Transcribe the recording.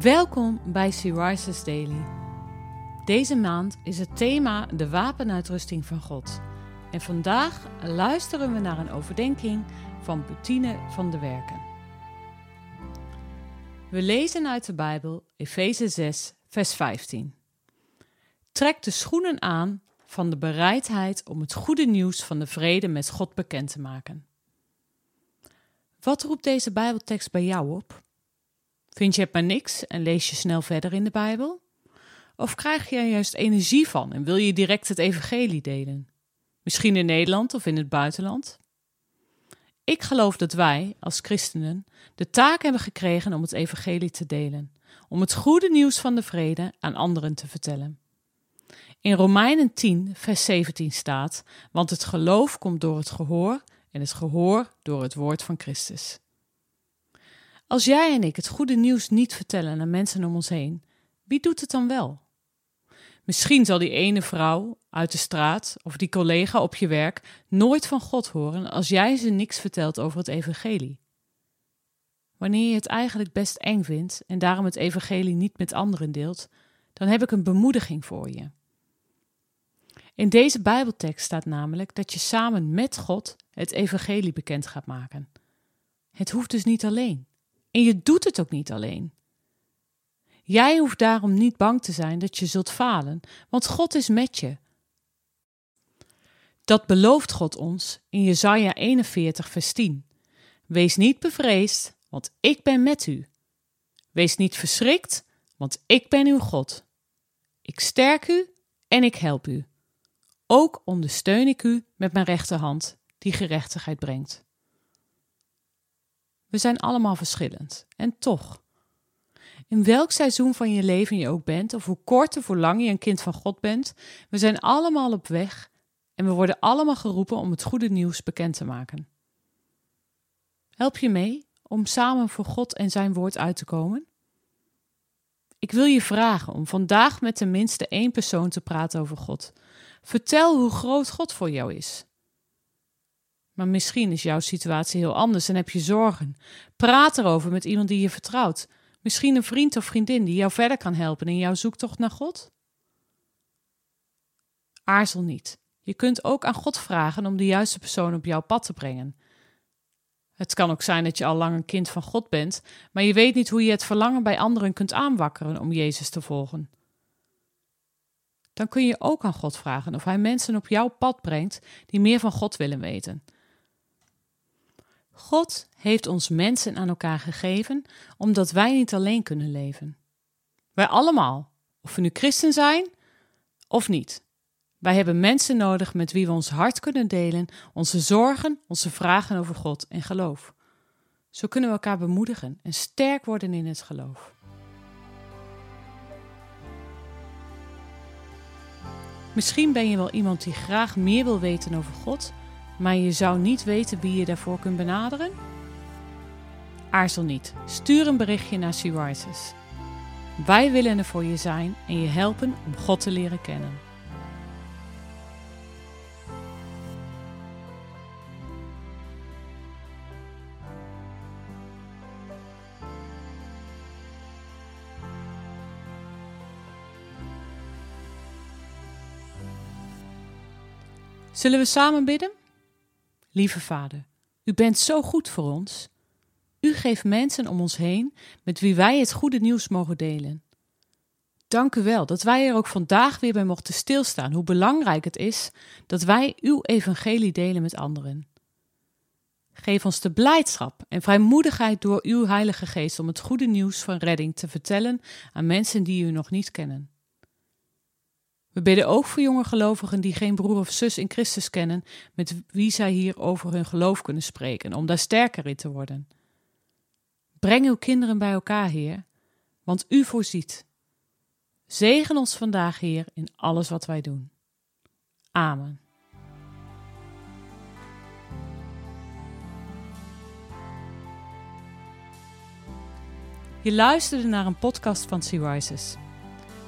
Welkom bij Syriza's Daily. Deze maand is het thema de wapenuitrusting van God. En vandaag luisteren we naar een overdenking van Bettine van de Werken. We lezen uit de Bijbel Efeze 6, vers 15. Trek de schoenen aan van de bereidheid om het goede nieuws van de vrede met God bekend te maken. Wat roept deze Bijbeltekst bij jou op? Vind je het maar niks en lees je snel verder in de Bijbel? Of krijg je er juist energie van en wil je direct het evangelie delen? Misschien in Nederland of in het buitenland? Ik geloof dat wij, als christenen, de taak hebben gekregen om het evangelie te delen, om het goede nieuws van de vrede aan anderen te vertellen. In Romeinen 10, vers 17 staat: Want het geloof komt door het gehoor en het gehoor door het woord van Christus. Als jij en ik het goede nieuws niet vertellen aan mensen om ons heen, wie doet het dan wel? Misschien zal die ene vrouw uit de straat of die collega op je werk nooit van God horen als jij ze niks vertelt over het evangelie. Wanneer je het eigenlijk best eng vindt en daarom het evangelie niet met anderen deelt, dan heb ik een bemoediging voor je. In deze Bijbeltekst staat namelijk dat je samen met God het evangelie bekend gaat maken. Het hoeft dus niet alleen. En je doet het ook niet alleen. Jij hoeft daarom niet bang te zijn dat je zult falen, want God is met je. Dat belooft God ons in Jesaja 41 vers 10. Wees niet bevreesd, want ik ben met u. Wees niet verschrikt, want ik ben uw God. Ik sterk u en ik help u. Ook ondersteun ik u met mijn rechterhand, die gerechtigheid brengt. We zijn allemaal verschillend. En toch. In welk seizoen van je leven je ook bent, of hoe kort of hoe lang je een kind van God bent, we zijn allemaal op weg en we worden allemaal geroepen om het goede nieuws bekend te maken. Help je mee om samen voor God en zijn woord uit te komen? Ik wil je vragen om vandaag met tenminste één persoon te praten over God. Vertel hoe groot God voor jou is. Maar misschien is jouw situatie heel anders en heb je zorgen. Praat erover met iemand die je vertrouwt. Misschien een vriend of vriendin die jou verder kan helpen in jouw zoektocht naar God. Aarzel niet. Je kunt ook aan God vragen om de juiste persoon op jouw pad te brengen. Het kan ook zijn dat je al lang een kind van God bent, maar je weet niet hoe je het verlangen bij anderen kunt aanwakkeren om Jezus te volgen. Dan kun je ook aan God vragen of Hij mensen op jouw pad brengt die meer van God willen weten. God heeft ons mensen aan elkaar gegeven omdat wij niet alleen kunnen leven. Wij allemaal, of we nu christen zijn of niet. Wij hebben mensen nodig met wie we ons hart kunnen delen, onze zorgen, onze vragen over God en geloof. Zo kunnen we elkaar bemoedigen en sterk worden in het geloof. Misschien ben je wel iemand die graag meer wil weten over God maar je zou niet weten wie je daarvoor kunt benaderen? Aarzel niet. Stuur een berichtje naar Sea Wij willen er voor je zijn en je helpen om God te leren kennen. Zullen we samen bidden? Lieve Vader, u bent zo goed voor ons. U geeft mensen om ons heen met wie wij het goede nieuws mogen delen. Dank u wel dat wij er ook vandaag weer bij mochten stilstaan, hoe belangrijk het is dat wij uw evangelie delen met anderen. Geef ons de blijdschap en vrijmoedigheid door uw Heilige Geest om het goede nieuws van redding te vertellen aan mensen die u nog niet kennen. We bidden ook voor jonge gelovigen die geen broer of zus in Christus kennen, met wie zij hier over hun geloof kunnen spreken, om daar sterker in te worden. Breng uw kinderen bij elkaar, Heer, want u voorziet. Zegen ons vandaag, Heer, in alles wat wij doen. Amen. Je luisterde naar een podcast van Sea.